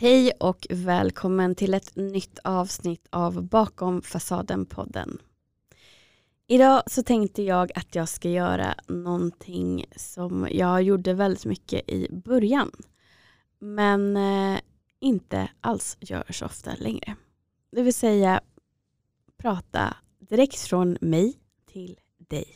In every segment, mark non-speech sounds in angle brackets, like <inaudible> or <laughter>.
Hej och välkommen till ett nytt avsnitt av Bakom fasaden-podden. Idag så tänkte jag att jag ska göra någonting som jag gjorde väldigt mycket i början. Men eh, inte alls gör så ofta längre. Det vill säga prata direkt från mig till dig.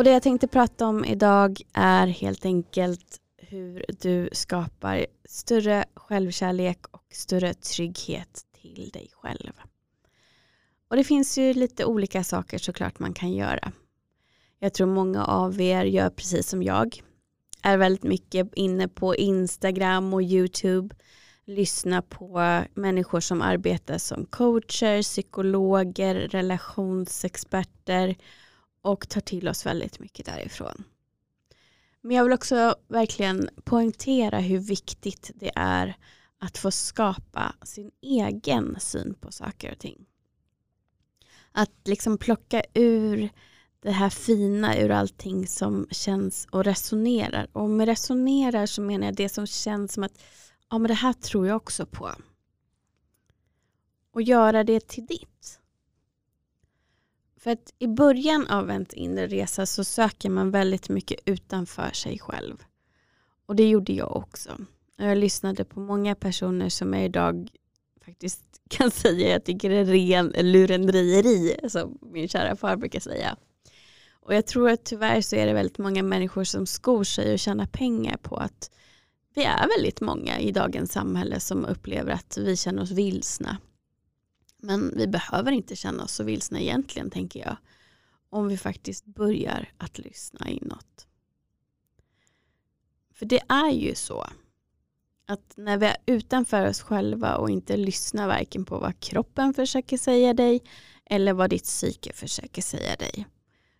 Och det jag tänkte prata om idag är helt enkelt hur du skapar större självkärlek och större trygghet till dig själv. Och det finns ju lite olika saker såklart man kan göra. Jag tror många av er gör precis som jag. Är väldigt mycket inne på Instagram och YouTube. Lyssnar på människor som arbetar som coacher, psykologer, relationsexperter och tar till oss väldigt mycket därifrån. Men jag vill också verkligen poängtera hur viktigt det är att få skapa sin egen syn på saker och ting. Att liksom plocka ur det här fina ur allting som känns och resonerar. Och med resonerar så menar jag det som känns som att ja, men det här tror jag också på. Och göra det till ditt. För att i början av en inre resa så söker man väldigt mycket utanför sig själv. Och det gjorde jag också. Jag lyssnade på många personer som jag idag faktiskt <laughs> kan säga jag tycker är ren lurendrejeri som min kära far brukar säga. Och jag tror att tyvärr så är det väldigt många människor som skor sig och tjänar pengar på att vi är väldigt många i dagens samhälle som upplever att vi känner oss vilsna. Men vi behöver inte känna oss så vilsna egentligen tänker jag. Om vi faktiskt börjar att lyssna inåt. För det är ju så att när vi är utanför oss själva och inte lyssnar varken på vad kroppen försöker säga dig eller vad ditt psyke försöker säga dig.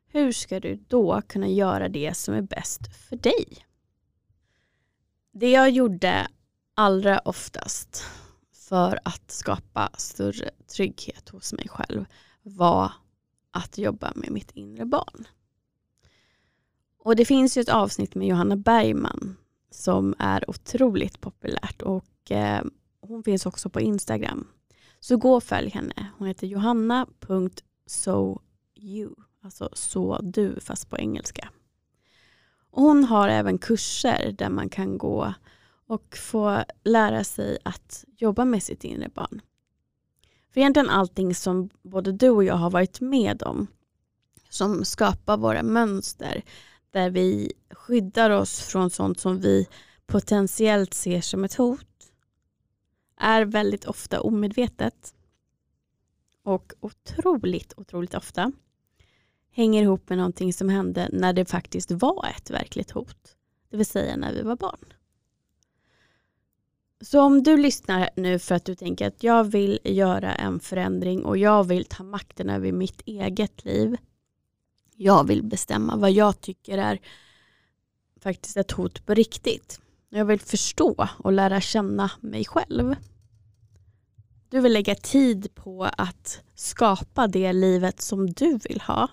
Hur ska du då kunna göra det som är bäst för dig? Det jag gjorde allra oftast för att skapa större trygghet hos mig själv var att jobba med mitt inre barn. Och det finns ju ett avsnitt med Johanna Bergman som är otroligt populärt och eh, hon finns också på Instagram. Så gå och följ henne. Hon heter johanna.soyou, alltså så du fast på engelska. Och hon har även kurser där man kan gå och få lära sig att jobba med sitt inre barn. För egentligen allting som både du och jag har varit med om som skapar våra mönster där vi skyddar oss från sånt som vi potentiellt ser som ett hot är väldigt ofta omedvetet och otroligt, otroligt ofta hänger ihop med någonting som hände när det faktiskt var ett verkligt hot. Det vill säga när vi var barn. Så om du lyssnar nu för att du tänker att jag vill göra en förändring och jag vill ta makten över mitt eget liv. Jag vill bestämma vad jag tycker är faktiskt ett hot på riktigt. Jag vill förstå och lära känna mig själv. Du vill lägga tid på att skapa det livet som du vill ha.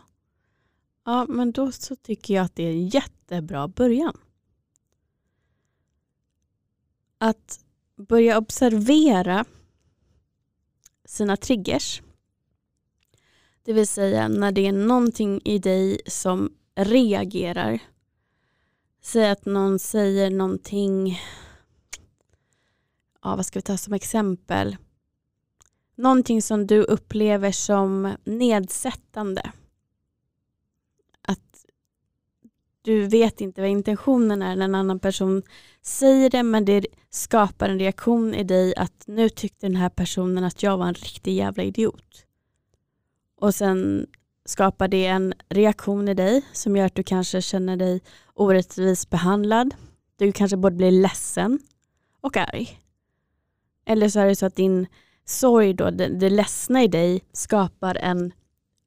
Ja, men då så tycker jag att det är en jättebra början. Att börja observera sina triggers. Det vill säga när det är någonting i dig som reagerar. Säg att någon säger någonting, ja, vad ska vi ta som exempel? Någonting som du upplever som nedsättande du vet inte vad intentionen är när en annan person säger det men det skapar en reaktion i dig att nu tyckte den här personen att jag var en riktig jävla idiot. Och sen skapar det en reaktion i dig som gör att du kanske känner dig orättvist behandlad. Du kanske både blir ledsen och arg. Eller så är det så att din sorg, då, det, det ledsna i dig skapar en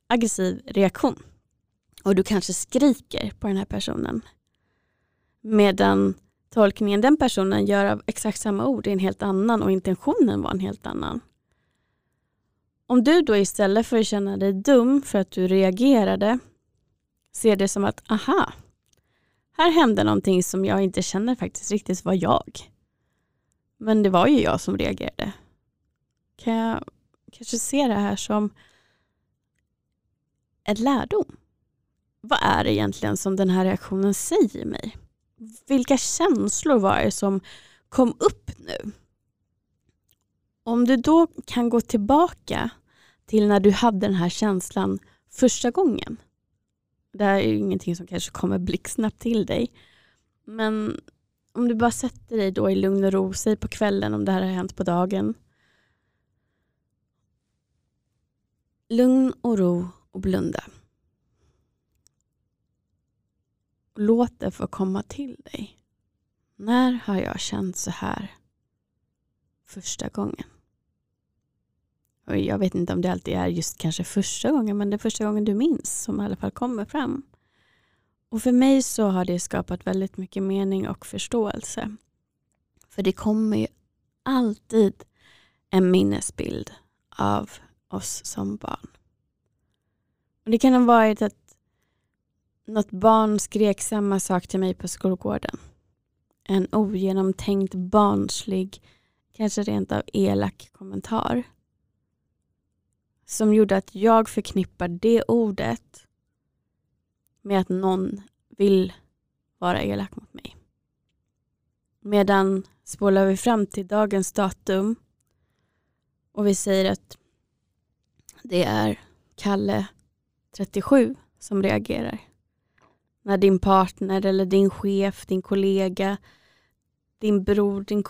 aggressiv reaktion. Och du kanske skriker på den här personen. Medan tolkningen den personen gör av exakt samma ord är en helt annan och intentionen var en helt annan. Om du då istället för att känna dig dum för att du reagerade ser det som att aha, här hände någonting som jag inte känner faktiskt riktigt var jag. Men det var ju jag som reagerade. Kan jag kanske se det här som en lärdom? Vad är det egentligen som den här reaktionen säger mig? Vilka känslor var det som kom upp nu? Om du då kan gå tillbaka till när du hade den här känslan första gången. Det här är ju ingenting som kanske kommer blixtsnabbt till dig. Men om du bara sätter dig då i lugn och ro, säg på kvällen om det här har hänt på dagen. Lugn och ro och blunda. Låt det få komma till dig. När har jag känt så här första gången? Och jag vet inte om det alltid är just kanske första gången, men det är första gången du minns som i alla fall kommer fram. Och för mig så har det skapat väldigt mycket mening och förståelse. För det kommer ju alltid en minnesbild av oss som barn. Och det kan ha varit att något barn skrek samma sak till mig på skolgården. En ogenomtänkt barnslig, kanske rent av elak kommentar som gjorde att jag förknippar det ordet med att någon vill vara elak mot mig. Medan spolar vi fram till dagens datum och vi säger att det är Kalle 37 som reagerar. När din partner eller din chef, din kollega, din bror, din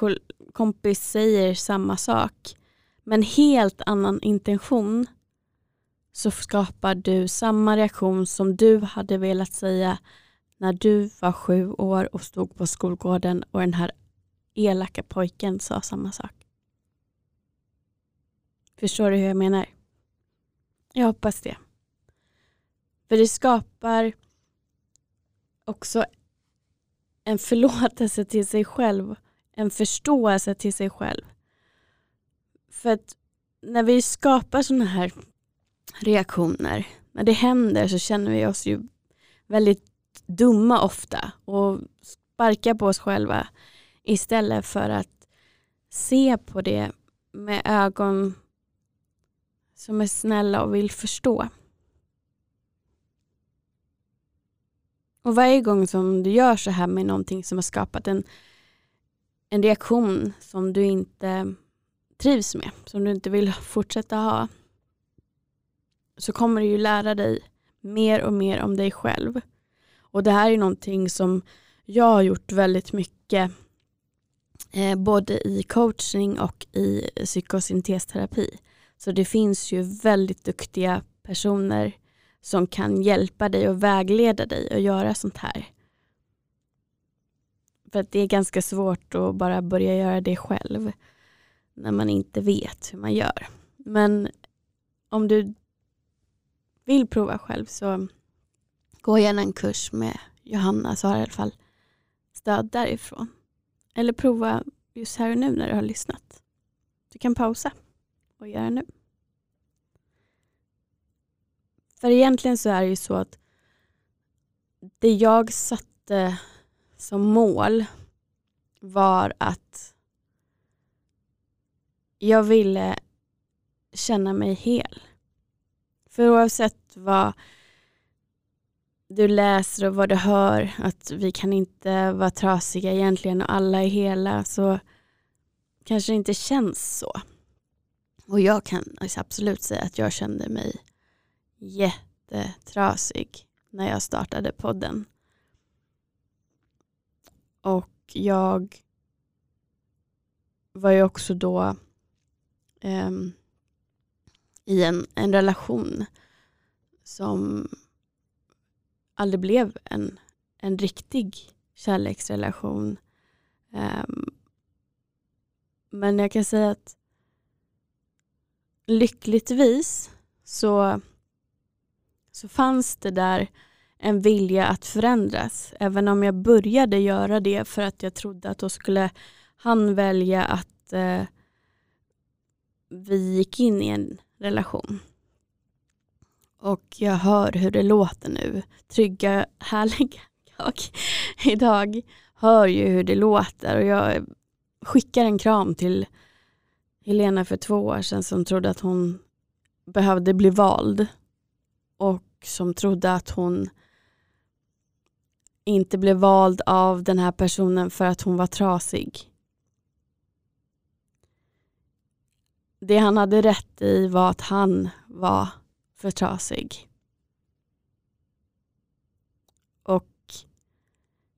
kompis säger samma sak med en helt annan intention så skapar du samma reaktion som du hade velat säga när du var sju år och stod på skolgården och den här elaka pojken sa samma sak. Förstår du hur jag menar? Jag hoppas det. För det skapar också en förlåtelse till sig själv, en förståelse till sig själv. För att när vi skapar sådana här reaktioner, när det händer så känner vi oss ju väldigt dumma ofta och sparkar på oss själva istället för att se på det med ögon som är snälla och vill förstå. Och varje gång som du gör så här med någonting som har skapat en, en reaktion som du inte trivs med, som du inte vill <laughs> fortsätta ha, så kommer du ju lära dig mer och mer om dig själv. Och det här är någonting som jag har gjort väldigt mycket eh, både i coachning och i psykosyntesterapi. Så det finns ju väldigt duktiga personer som kan hjälpa dig och vägleda dig att göra sånt här. För att det är ganska svårt att bara börja göra det själv när man inte vet hur man gör. Men om du vill prova själv så gå gärna en kurs med Johanna så har du i alla fall stöd därifrån. Eller prova just här och nu när du har lyssnat. Du kan pausa och göra nu. För egentligen så är det ju så att det jag satte som mål var att jag ville känna mig hel. För oavsett vad du läser och vad du hör, att vi kan inte vara trasiga egentligen och alla är hela, så kanske det inte känns så. Och jag kan absolut säga att jag kände mig jättetrasig när jag startade podden. Och jag var ju också då um, i en, en relation som aldrig blev en, en riktig kärleksrelation. Um, men jag kan säga att lyckligtvis så så fanns det där en vilja att förändras. Även om jag började göra det för att jag trodde att då skulle han välja att eh, vi gick in i en relation. Och jag hör hur det låter nu. Trygga, <laughs> härliga jag <laughs> idag hör ju hur det låter och jag skickar en kram till Helena för två år sedan som trodde att hon behövde bli vald och som trodde att hon inte blev vald av den här personen för att hon var trasig. Det han hade rätt i var att han var för trasig. Och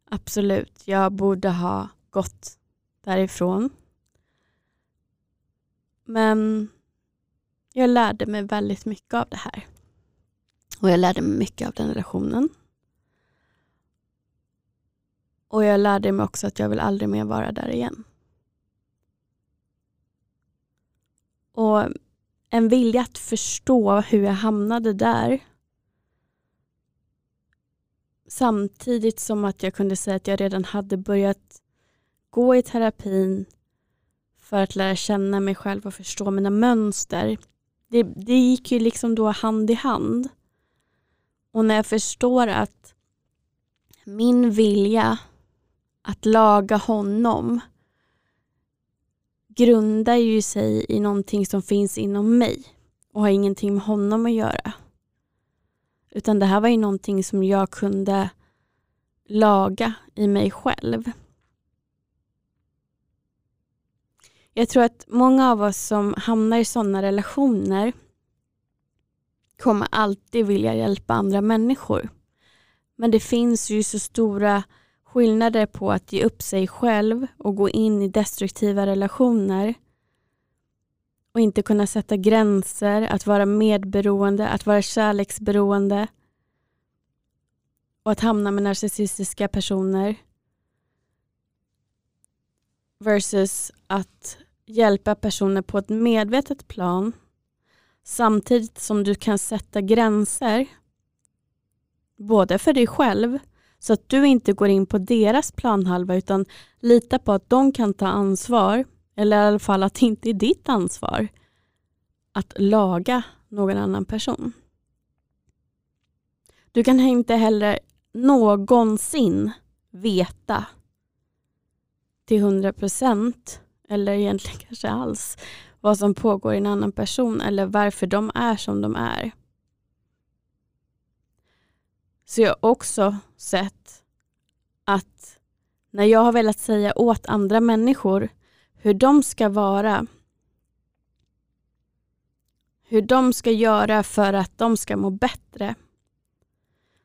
absolut, jag borde ha gått därifrån. Men jag lärde mig väldigt mycket av det här. Och jag lärde mig mycket av den relationen. Och jag lärde mig också att jag vill aldrig mer vara där igen. Och en vilja att förstå hur jag hamnade där. Samtidigt som att jag kunde säga att jag redan hade börjat gå i terapin för att lära känna mig själv och förstå mina mönster. Det, det gick ju liksom då hand i hand. Och när jag förstår att min vilja att laga honom grundar ju sig i någonting som finns inom mig och har ingenting med honom att göra. Utan det här var ju någonting som jag kunde laga i mig själv. Jag tror att många av oss som hamnar i sådana relationer kommer alltid vilja hjälpa andra människor. Men det finns ju så stora skillnader på att ge upp sig själv och gå in i destruktiva relationer och inte kunna sätta gränser, att vara medberoende, att vara kärleksberoende och att hamna med narcissistiska personer versus att hjälpa personer på ett medvetet plan samtidigt som du kan sätta gränser både för dig själv så att du inte går in på deras planhalva utan lita på att de kan ta ansvar, eller i alla fall att det inte är ditt ansvar att laga någon annan person. Du kan inte heller någonsin veta till hundra procent, eller egentligen kanske alls, vad som pågår i en annan person eller varför de är som de är. Så jag har också sett att när jag har velat säga åt andra människor hur de ska vara, hur de ska göra för att de ska må bättre,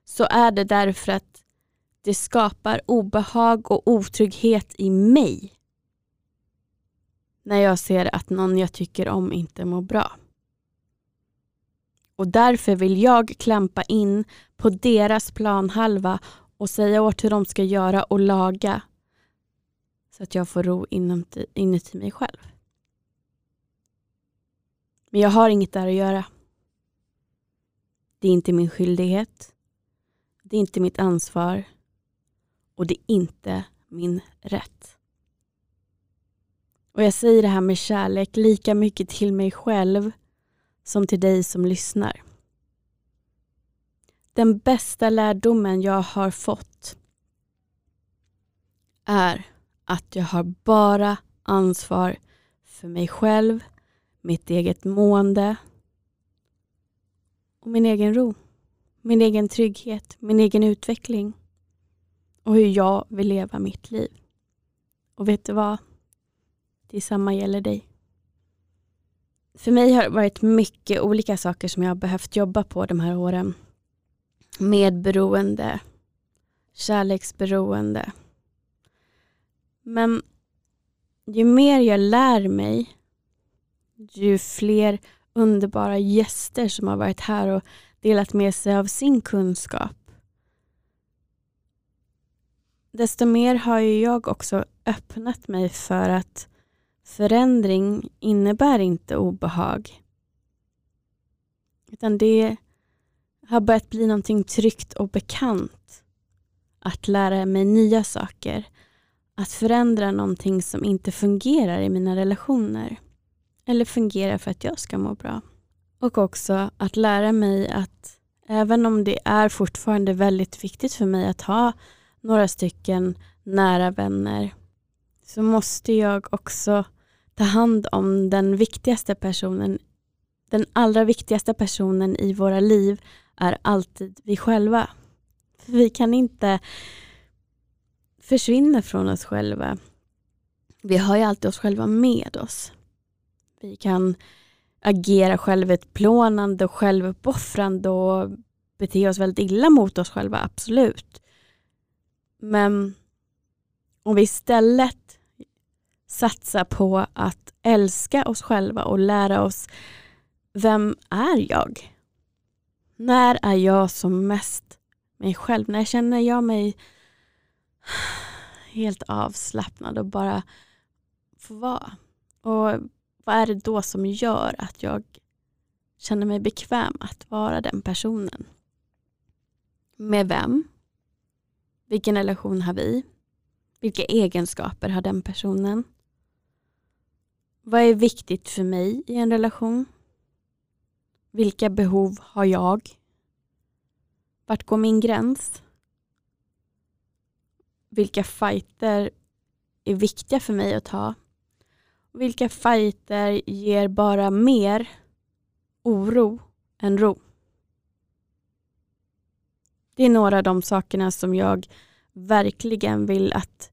så är det därför att det skapar obehag och otrygghet i mig när jag ser att någon jag tycker om inte mår bra. Och därför vill jag klampa in på deras planhalva och säga åt hur de ska göra och laga så att jag får ro inuti, inuti mig själv. Men jag har inget där att göra. Det är inte min skyldighet. Det är inte mitt ansvar. Och det är inte min rätt. Och jag säger det här med kärlek lika mycket till mig själv som till dig som lyssnar. Den bästa lärdomen jag har fått är att jag har bara ansvar för mig själv, mitt eget mående och min egen ro. Min egen trygghet, min egen utveckling och hur jag vill leva mitt liv. Och vet du vad? Detsamma gäller dig. För mig har det varit mycket olika saker som jag har behövt jobba på de här åren. Medberoende, kärleksberoende. Men ju mer jag lär mig, ju fler underbara gäster som har varit här och delat med sig av sin kunskap, desto mer har jag också öppnat mig för att förändring innebär inte obehag. Utan det har börjat bli någonting tryggt och bekant. Att lära mig nya saker. Att förändra någonting som inte fungerar i mina relationer. Eller fungerar för att jag ska må bra. Och också att lära mig att även om det är fortfarande väldigt viktigt för mig att ha några stycken nära vänner så måste jag också ta hand om den viktigaste personen. Den allra viktigaste personen i våra liv är alltid vi själva. Vi kan inte försvinna från oss själva. Vi har ju alltid oss själva med oss. Vi kan agera självutplånande och självuppoffrande och bete oss väldigt illa mot oss själva, absolut. Men om vi istället satsa på att älska oss själva och lära oss vem är jag? När är jag som mest mig själv? När känner jag mig helt avslappnad och bara får vara? Och vad är det då som gör att jag känner mig bekväm att vara den personen? Med vem? Vilken relation har vi? Vilka egenskaper har den personen? Vad är viktigt för mig i en relation? Vilka behov har jag? Vart går min gräns? Vilka fighter är viktiga för mig att ta? Vilka fighter ger bara mer oro än ro? Det är några av de sakerna som jag verkligen vill att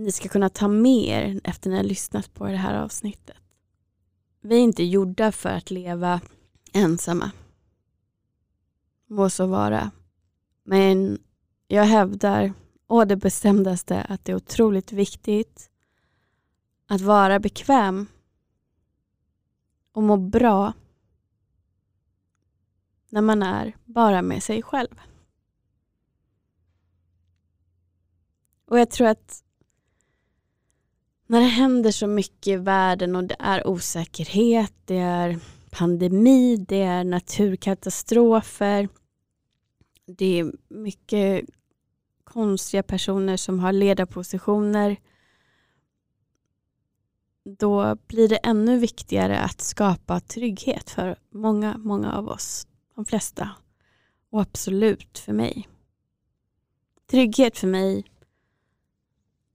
ni ska kunna ta med er efter ni har lyssnat på det här avsnittet. Vi är inte gjorda för att leva ensamma. Må så vara. Men jag hävdar å det bestämdaste att det är otroligt viktigt att vara bekväm och må bra när man är bara med sig själv. Och jag tror att när det händer så mycket i världen och det är osäkerhet, det är pandemi, det är naturkatastrofer, det är mycket konstiga personer som har ledarpositioner då blir det ännu viktigare att skapa trygghet för många, många av oss. De flesta. Och absolut för mig. Trygghet för mig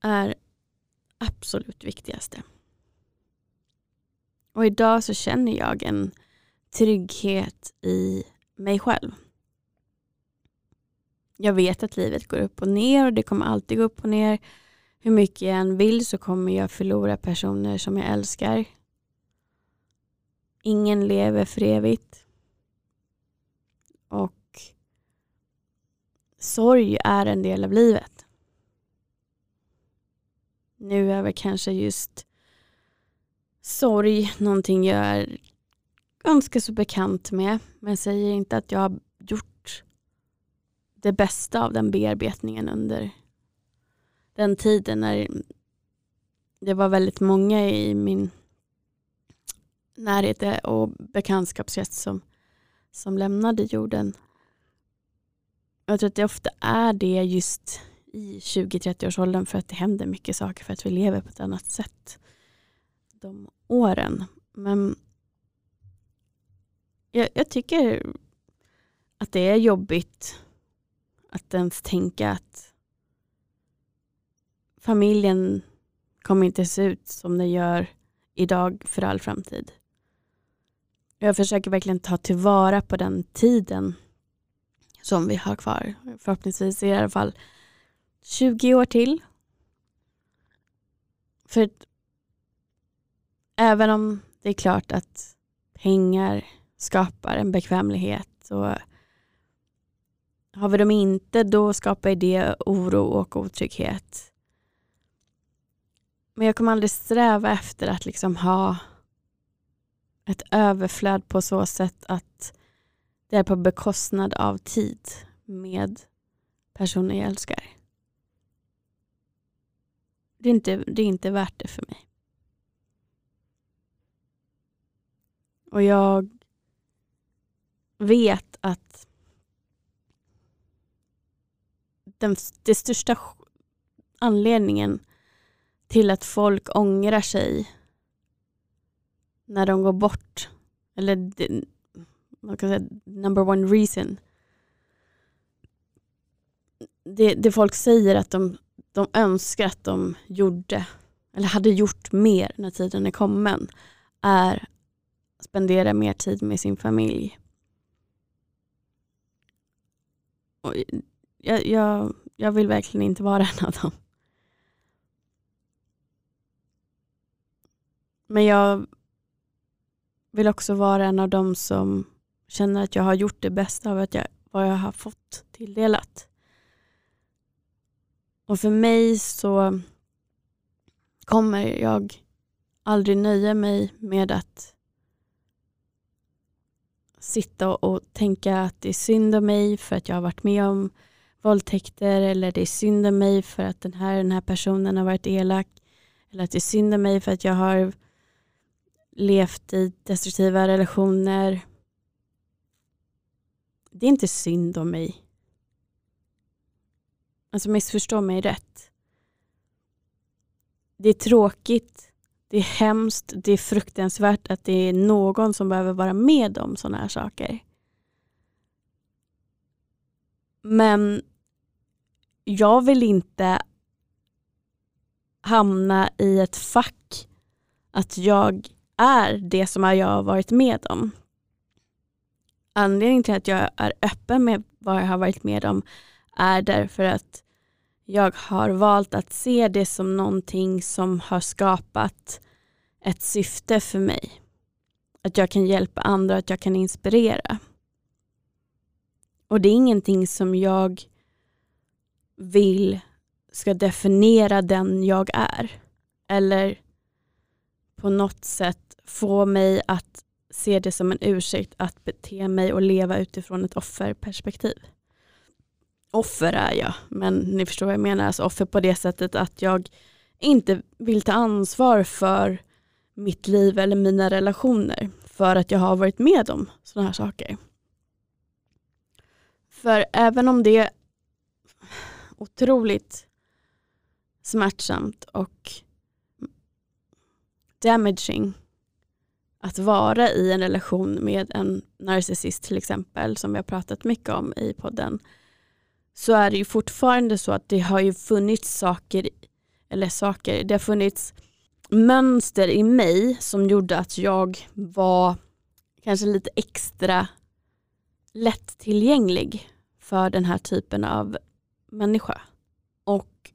är absolut viktigaste. Och idag så känner jag en trygghet i mig själv. Jag vet att livet går upp och ner och det kommer alltid gå upp och ner. Hur mycket jag än vill så kommer jag förlora personer som jag älskar. Ingen lever för evigt. Och sorg är en del av livet. Nu är väl kanske just sorg någonting jag är ganska så bekant med. Men säger inte att jag har gjort det bästa av den bearbetningen under den tiden när det var väldigt många i min närhet och bekantskapskrets som, som lämnade jorden. Jag tror att det ofta är det just i 20-30-årsåldern för att det händer mycket saker för att vi lever på ett annat sätt de åren. Men jag, jag tycker att det är jobbigt att ens tänka att familjen kommer inte se ut som den gör idag för all framtid. Jag försöker verkligen ta tillvara på den tiden som vi har kvar. Förhoppningsvis i alla fall 20 år till. För även om det är klart att pengar skapar en bekvämlighet så har vi dem inte då skapar det oro och otrygghet. Men jag kommer aldrig sträva efter att liksom ha ett överflöd på så sätt att det är på bekostnad av tid med personer jag älskar. Det är inte, det är inte värt det för mig. Och jag vet att den, det största anledningen till att folk ångrar sig när de går bort, eller man kan säga number one reason. Det, det folk säger att de, de önskar att de gjorde, eller hade gjort mer när tiden är kommen, är att spendera mer tid med sin familj. Och jag, jag, jag vill verkligen inte vara en av dem. Men jag vill också vara en av dem som känner att jag har gjort det bästa av att jag, vad jag har fått tilldelat. Och för mig så kommer jag aldrig nöja mig med att sitta och tänka att det är synd om mig för att jag har varit med om våldtäkter eller det är synd om mig för att den här, den här personen har varit elak eller att det är synd om mig för att jag har levt i destruktiva relationer. Det är inte synd om mig. Alltså missförstå mig rätt. Det är tråkigt, det är hemskt, det är fruktansvärt att det är någon som behöver vara med om sådana här saker. Men jag vill inte hamna i ett fack att jag är det som jag har varit med om. Anledningen till att jag är öppen med vad jag har varit med om är därför att jag har valt att se det som någonting som har skapat ett syfte för mig. Att jag kan hjälpa andra, att jag kan inspirera. Och det är ingenting som jag vill ska definiera den jag är. Eller på något sätt få mig att se det som en ursäkt att bete mig och leva utifrån ett offerperspektiv. Offer är jag, men ni förstår vad jag menar. Alltså offer på det sättet att jag inte vill ta ansvar för mitt liv eller mina relationer för att jag har varit med om sådana här saker. För även om det är otroligt smärtsamt och damaging att vara i en relation med en narcissist till exempel, som vi har pratat mycket om i podden, så är det ju fortfarande så att det har ju funnits saker, eller saker, det har funnits mönster i mig som gjorde att jag var kanske lite extra lättillgänglig för den här typen av människa. Och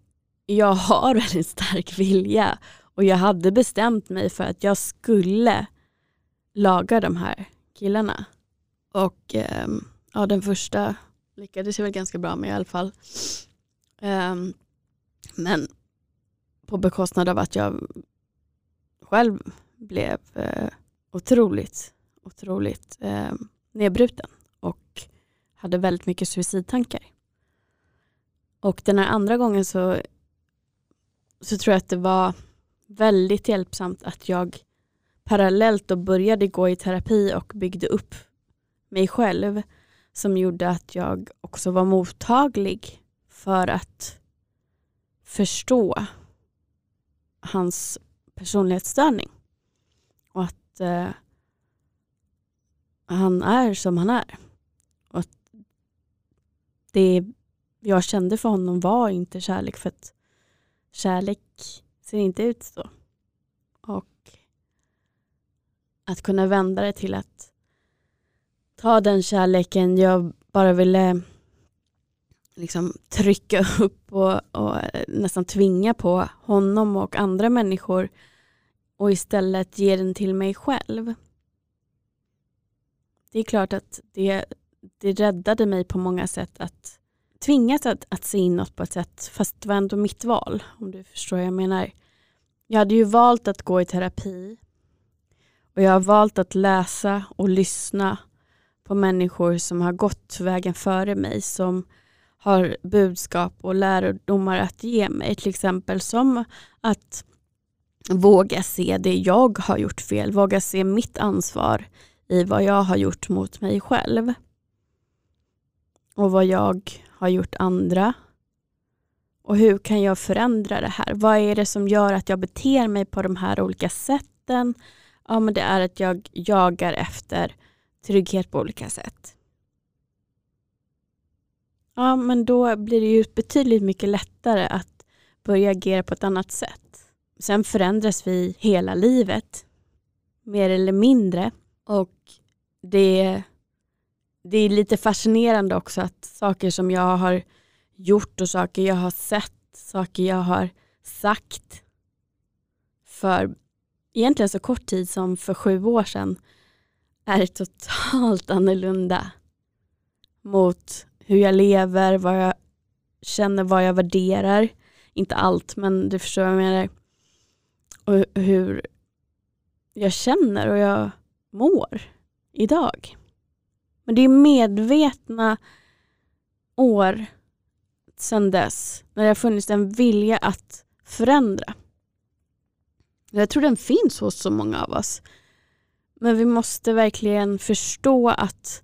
jag har <laughs> väldigt stark vilja och jag hade bestämt mig för att jag skulle laga de här killarna. Och eh, ja, den första lyckades jag väl ganska bra med i alla fall. Um, men på bekostnad av att jag själv blev eh, otroligt, otroligt eh, nedbruten och hade väldigt mycket suicidtankar. Och den här andra gången så, så tror jag att det var väldigt hjälpsamt att jag parallellt då började gå i terapi och byggde upp mig själv som gjorde att jag också var mottaglig för att förstå hans personlighetsstörning. Och att eh, han är som han är. Och att det jag kände för honom var inte kärlek för att kärlek ser inte ut så. Och att kunna vända det till att ta den kärleken jag bara ville liksom trycka <laughs> upp och, och, nästan tvinga på honom och andra människor och istället ge den till mig själv. Det är klart att det, det räddade mig på många sätt att tvingas att, att se inåt på ett sätt fast det var ändå mitt val om du förstår vad jag menar. Jag hade ju valt att gå i terapi och jag har valt att läsa och lyssna på människor som har gått vägen före mig som har budskap och lärdomar att ge mig. Till exempel som att våga se det jag har gjort fel, våga se mitt ansvar i vad jag har gjort mot mig själv. Och vad jag har gjort andra. Och hur kan jag förändra det här? Vad är det som gör att jag beter mig på de här olika sätten? Ja, men det är att jag jagar efter trygghet på olika sätt. Ja, men då blir det ju betydligt mycket lättare att börja agera på ett annat sätt. Sen förändras vi hela livet, mer eller mindre. Och det, det är lite fascinerande också att saker som jag har gjort och saker jag har sett, saker jag har sagt för egentligen så kort tid som för sju år sedan är totalt annorlunda mot hur jag lever, vad jag känner, vad jag värderar. Inte allt, men du förstår vad jag menar. Och hur jag känner och jag mår idag. Men det är medvetna år sedan dess när det har funnits en vilja att förändra. Jag tror den finns hos så många av oss. Men vi måste verkligen förstå att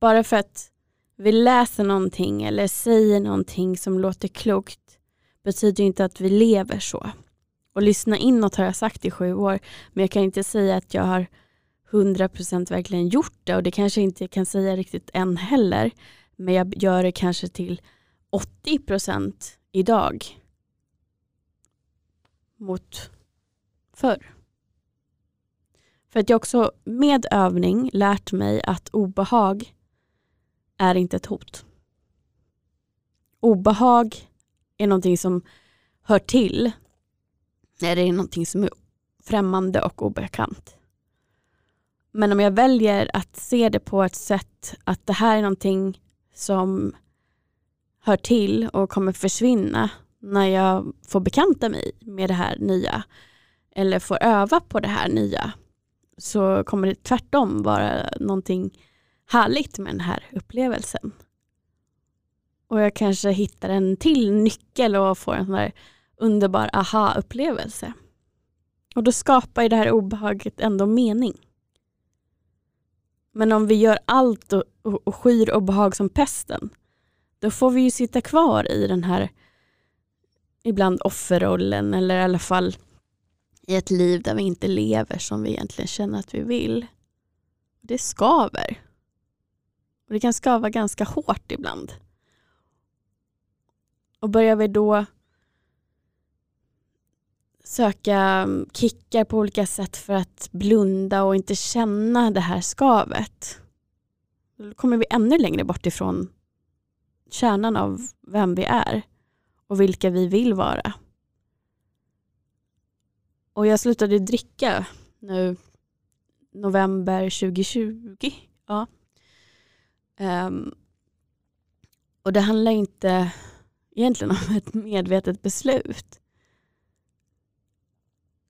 bara för att vi läser någonting eller säger någonting som låter klokt betyder inte att vi lever så. Och lyssna inåt har jag sagt i sju år men jag kan inte säga att jag har 100% verkligen gjort det och det kanske inte jag kan säga riktigt än heller. Men jag gör det kanske till 80% idag mot förr. För att jag också med övning lärt mig att obehag är inte ett hot. Obehag är någonting som hör till. när det är någonting som är främmande och obekant. Men om jag väljer att se det på ett sätt att det här är någonting som hör till och kommer försvinna när jag får bekanta mig med det här nya eller får öva på det här nya så kommer det tvärtom vara någonting härligt med den här upplevelsen. Och jag kanske hittar en till nyckel och får en sån där underbar aha-upplevelse. Och då skapar ju det här obehaget ändå mening. Men om vi gör allt och, och, och skyr obehag som pesten, då får vi ju sitta kvar i den här ibland offerrollen eller i alla fall i ett liv där vi inte lever som vi egentligen känner att vi vill. Det skaver. Och det kan skava ganska hårt ibland. Och börjar vi då söka kickar på olika sätt för att blunda och inte känna det här skavet. Då kommer vi ännu längre bort ifrån kärnan av vem vi är och vilka vi vill vara. Och jag slutade dricka nu november 2020. Ja. Um, och det handlar inte egentligen <laughs> om ett medvetet beslut.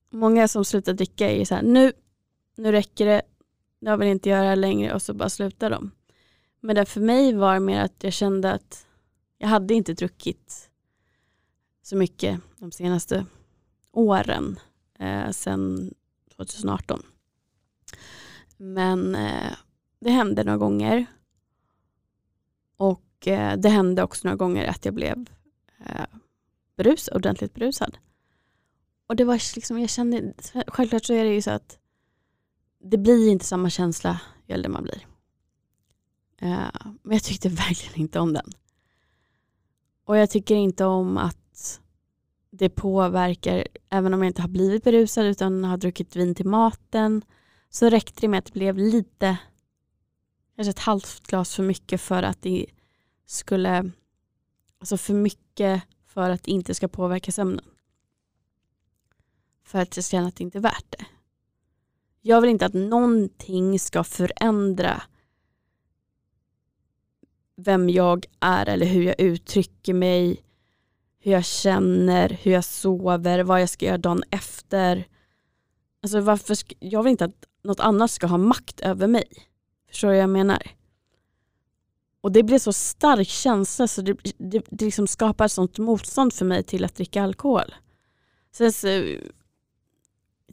Många som slutar dricka är så här, nu, nu räcker det, jag vill inte göra det längre och så bara slutar de. Men det för mig var mer att jag kände att jag hade inte druckit så mycket de senaste åren eh, sedan 2018. Men eh, det hände några gånger. Och eh, det hände också några gånger att jag blev eh, brus, ordentligt brusad. Och det var liksom, jag kände, självklart så är det ju så att det blir inte samma känsla ju äldre man blir. Eh, men jag tyckte <laughs> verkligen inte om den. Och jag tycker inte om att det påverkar, även om jag inte har blivit berusad utan har druckit vin till maten, så räckte det med att det blev lite, kanske ett halvt glas för mycket för att det skulle, alltså för mycket för att det inte ska påverka sömnen. För att jag känner att det inte är värt det. Jag vill inte att någonting ska förändra vem jag är eller hur jag uttrycker mig, hur jag känner, hur jag sover, vad jag ska göra dagen efter. Alltså varför ska, jag vill inte att något annat ska ha makt över mig. Förstår du vad jag menar? Och det blir så stark känsla så det, det, det liksom skapar sånt motstånd för mig till att dricka alkohol. Sen så,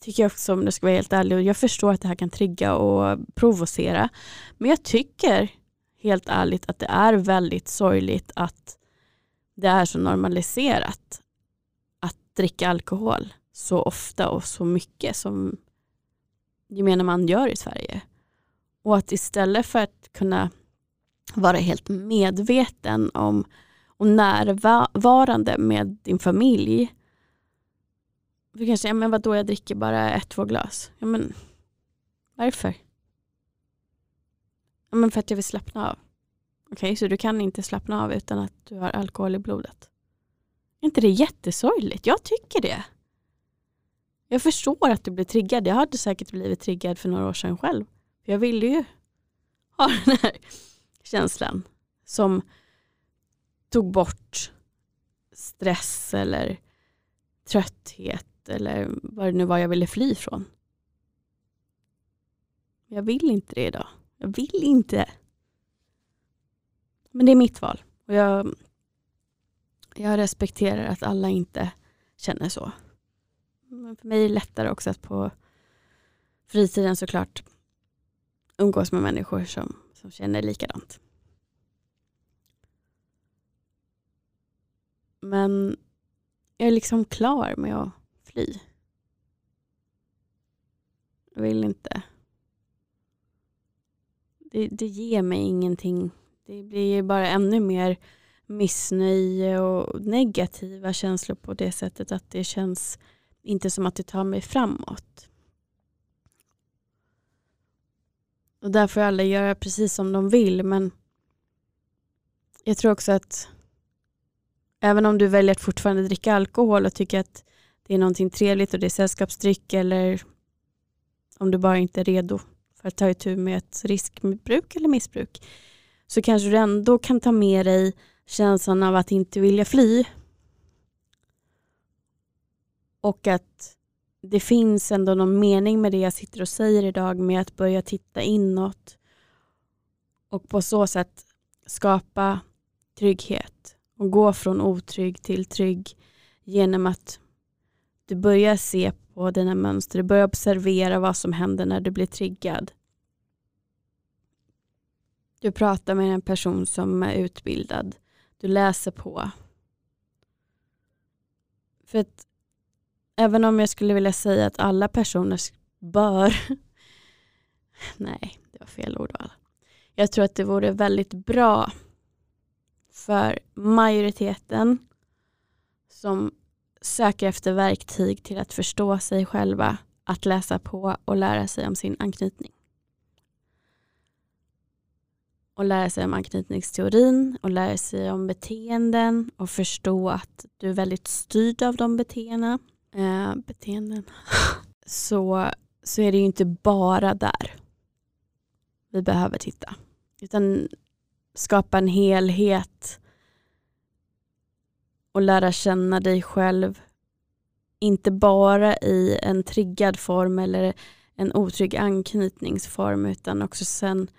tycker jag också om det ska vara helt ärlig, och jag förstår att det här kan trigga och provocera. Men jag tycker helt ärligt att det är väldigt sorgligt att det är så normaliserat att dricka alkohol så ofta och så mycket som gemene man gör i Sverige. Och att istället för att kunna vara helt medveten om och närvarande med din familj. Du kanske säger, men vadå jag dricker bara ett, två glas. Ja, men varför? Ja, men för att jag vill slappna av. Okej, okay, så du kan inte slappna av utan att du har alkohol i blodet. Är inte det jättesorgligt? Jag tycker det. Jag förstår att du blir triggad. Jag hade säkert blivit triggad för några år sedan själv. Jag ville ju ha <laughs> den här känslan som tog bort stress eller trötthet eller vad det nu var jag ville fly från. Jag vill inte det idag. Jag vill inte. Men det är mitt val. Och jag, jag respekterar att alla inte känner så. Men för mig är det lättare också att på fritiden såklart umgås med människor som, som känner likadant. Men jag är liksom klar med att fly. Jag vill inte. Det, det ger mig ingenting. Det blir bara ännu mer missnöje och negativa känslor på det sättet att det känns inte som att det tar mig framåt. Och där får alla göra precis som de vill men jag tror också att även om du väljer att fortfarande dricka alkohol och tycker att det är någonting trevligt och det är sällskapsdryck eller om du bara inte är redo för att ta itu med ett riskbruk eller missbruk så kanske du ändå kan ta med dig känslan av att inte vilja fly och att det finns ändå någon mening med det jag sitter och säger idag med att börja titta inåt och på så sätt skapa trygghet och gå från otrygg till trygg genom att du börjar se på dina mönster, du börjar observera vad som händer när du blir triggad. Du pratar med en person som är utbildad, du läser på. För att även om jag skulle vilja säga att alla personer bör, <laughs> nej det var fel ordval. Jag tror att det vore väldigt bra för majoriteten som söker efter verktyg till att förstå sig själva, att läsa på och lära sig om sin anknytning. Och lära sig om anknytningsteorin och lära sig om beteenden och förstå att du är väldigt styrd av de beteendena. Eh, beteenden. <laughs> så, så är det ju inte bara där vi behöver titta. Utan skapa en helhet och lära känna dig själv. Inte bara i en triggad form eller en otrygg anknytningsform utan också sen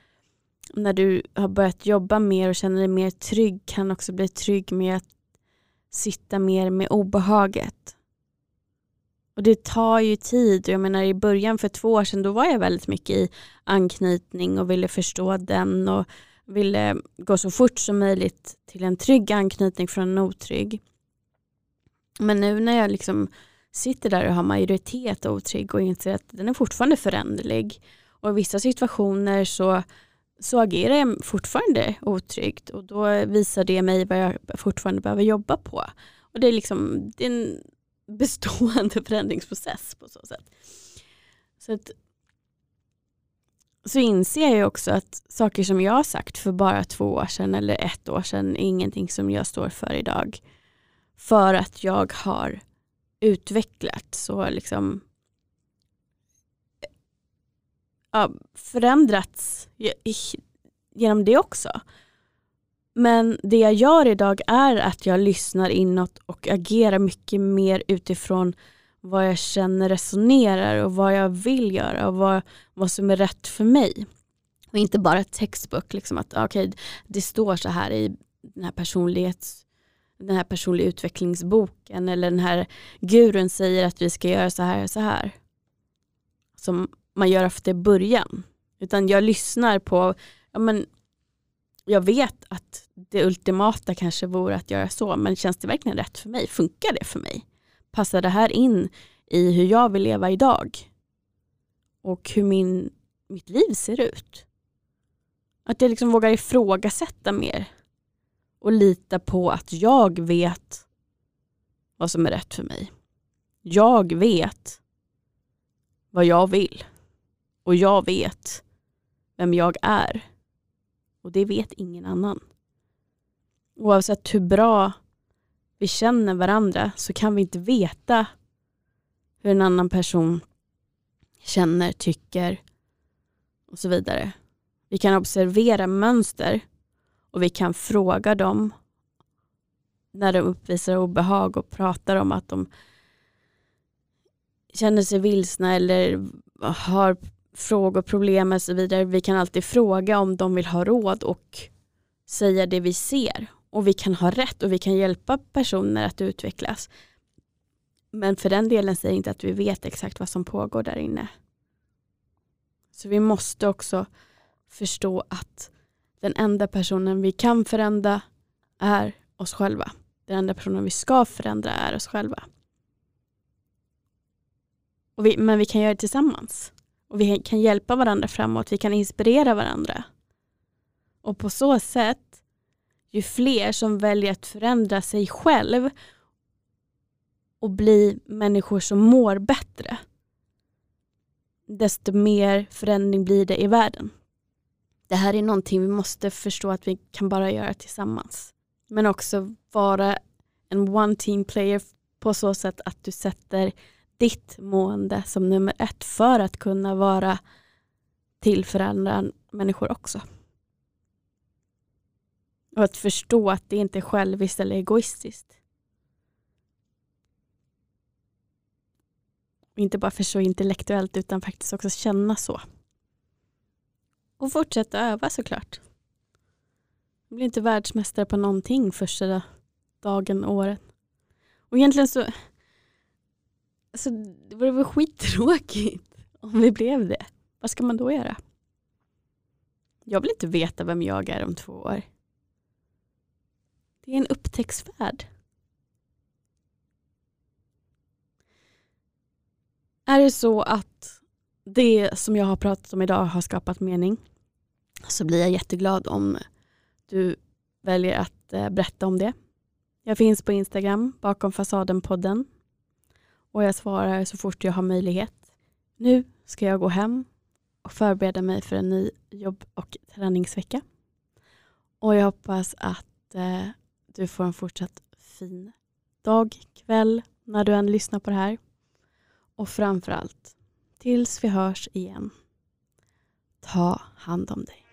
när du har börjat jobba mer och känner dig mer trygg kan också bli trygg med att sitta mer med obehaget. Och det tar ju tid. Jag menar i början för två år sedan då var jag väldigt mycket i anknytning och ville förstå den och ville gå så fort som möjligt till en trygg anknytning från en otrygg. Men nu när jag liksom sitter där och har majoritet otrygg och inser att den är fortfarande föränderlig och i vissa situationer så, så agerar jag fortfarande otryggt och då visar det mig vad jag fortfarande behöver jobba på. Och det är liksom det är en <laughs> bestående förändringsprocess på så sätt. Så att så inser jag också att saker som jag har sagt för bara två år sedan eller ett år sedan är ingenting som jag står för idag. För att jag har utvecklats och liksom ja, förändrats genom det också. Men det jag gör idag är att jag lyssnar inåt och agerar mycket mer utifrån vad jag känner resonerar och vad jag vill göra och vad, vad som är rätt för mig. Och inte bara textbook, liksom att okay, det står så här i den här personlighets den här personliga utvecklingsboken eller den här gurun säger att vi ska göra så här och så här. som man gör efter början. Utan jag lyssnar på, ja men jag vet att det ultimata kanske vore att göra så, men känns det verkligen rätt för mig? Funkar det för mig? Passar det här in i hur jag vill leva idag? Och hur min, mitt liv ser ut? Att jag liksom vågar ifrågasätta mer och lita på att jag vet vad som är rätt för mig. Jag vet vad jag vill och jag vet vem jag är. Och det vet ingen annan. Oavsett hur bra vi känner varandra så kan vi inte veta hur en annan person känner, tycker och så vidare. Vi kan observera mönster och vi kan fråga dem när de uppvisar obehag och pratar om att de känner sig vilsna eller har frågor, problem och så vidare. Vi kan alltid fråga om de vill ha råd och säga det vi ser. Och vi kan ha rätt och vi kan hjälpa personer att utvecklas. Men för den delen säger inte att vi vet exakt vad som pågår där inne. Så vi måste också förstå att den enda personen vi kan förändra är oss själva. Den enda personen vi ska förändra är oss själva. Vi, men vi kan göra det tillsammans. Och vi kan hjälpa varandra framåt, vi kan inspirera varandra. Och på så sätt, ju fler som väljer att förändra sig själv och bli människor som mår bättre, desto mer förändring blir det i världen. Det här är någonting vi måste förstå att vi kan bara göra tillsammans. Men också vara en one team player på så sätt att du sätter ditt mående som nummer ett för att kunna vara till för andra människor också. Och att förstå att det inte är själviskt eller egoistiskt. Inte bara förstå intellektuellt utan faktiskt också känna så. Och fortsätta öva såklart. Jag blir inte världsmästare på någonting första dagen, året. Och egentligen så Alltså, det vore väl skittråkigt <laughs> om vi blev det. Vad ska man då göra? Jag vill inte veta vem jag är om två år. Det är en upptäcktsfärd. Är det så att det som jag har pratat om idag har skapat mening så blir jag jätteglad om du väljer att eh, berätta om det. Jag finns på Instagram, bakom fasaden-podden och jag svarar så fort jag har möjlighet. Nu ska jag gå hem och förbereda mig för en ny jobb och träningsvecka. Och jag hoppas att eh, du får en fortsatt fin dag, kväll, när du än lyssnar på det här. Och framförallt, tills vi hörs igen, ta hand om dig.